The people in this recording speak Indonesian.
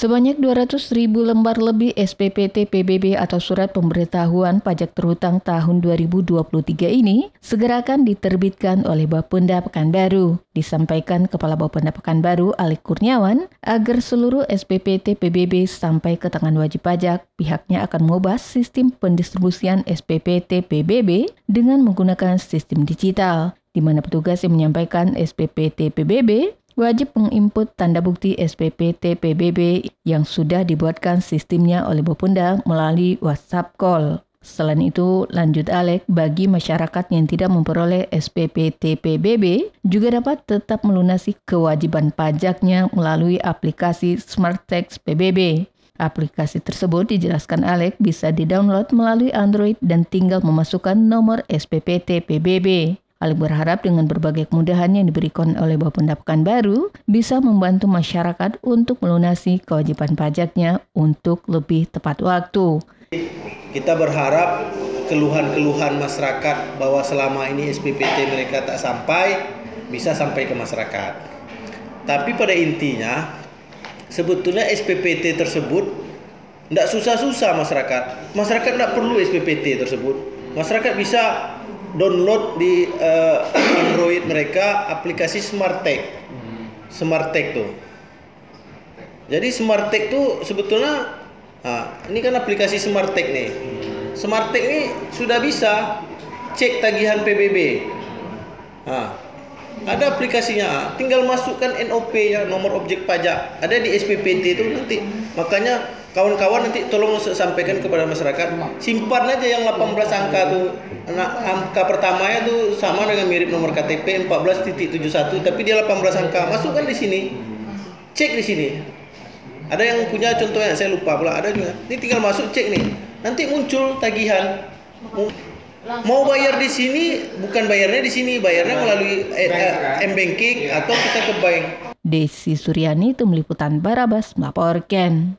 Sebanyak 200 ribu lembar lebih SPPT PBB atau Surat Pemberitahuan Pajak Terhutang tahun 2023 ini segera akan diterbitkan oleh Bapenda Pekanbaru. Disampaikan Kepala Bapenda Pekanbaru Alik Kurniawan agar seluruh SPPT PBB sampai ke tangan wajib pajak, pihaknya akan mengubah sistem pendistribusian SPPT PBB dengan menggunakan sistem digital di mana petugas yang menyampaikan SPPT PBB wajib menginput tanda bukti SPPT PBB yang sudah dibuatkan sistemnya oleh Bapunda melalui WhatsApp call. Selain itu, lanjut Alek, bagi masyarakat yang tidak memperoleh SPPT PBB juga dapat tetap melunasi kewajiban pajaknya melalui aplikasi Smart Tax PBB. Aplikasi tersebut dijelaskan Alek bisa didownload melalui Android dan tinggal memasukkan nomor SPPT PBB. Ali berharap dengan berbagai kemudahan yang diberikan oleh Bapenda baru bisa membantu masyarakat untuk melunasi kewajiban pajaknya untuk lebih tepat waktu. Kita berharap keluhan-keluhan masyarakat bahwa selama ini SPPT mereka tak sampai bisa sampai ke masyarakat. Tapi pada intinya sebetulnya SPPT tersebut tidak susah-susah masyarakat. Masyarakat tidak perlu SPPT tersebut. Masyarakat bisa download di uh, Android mereka aplikasi SmartTech. SmartTech tuh. Jadi SmartTech tuh sebetulnya nah, ini kan aplikasi SmartTech nih. SmartTech ini sudah bisa cek tagihan PBB. Nah, ada aplikasinya, tinggal masukkan NOP ya nomor objek pajak. Ada di SPPT itu nanti. Makanya kawan-kawan nanti tolong sampaikan kepada masyarakat simpan aja yang 18 angka tuh. Nah, angka pertamanya tuh sama dengan mirip nomor KTP 14.71 tapi dia 18 angka. Masukkan di sini. Cek di sini. Ada yang punya contohnya saya lupa pula. Ada juga. Ini tinggal masuk cek nih. Nanti muncul tagihan. Mau bayar di sini bukan bayarnya di sini. Bayarnya melalui eh, eh, m banking atau kita ke bank. Desi Suryani itu meliputan Barabas melaporkan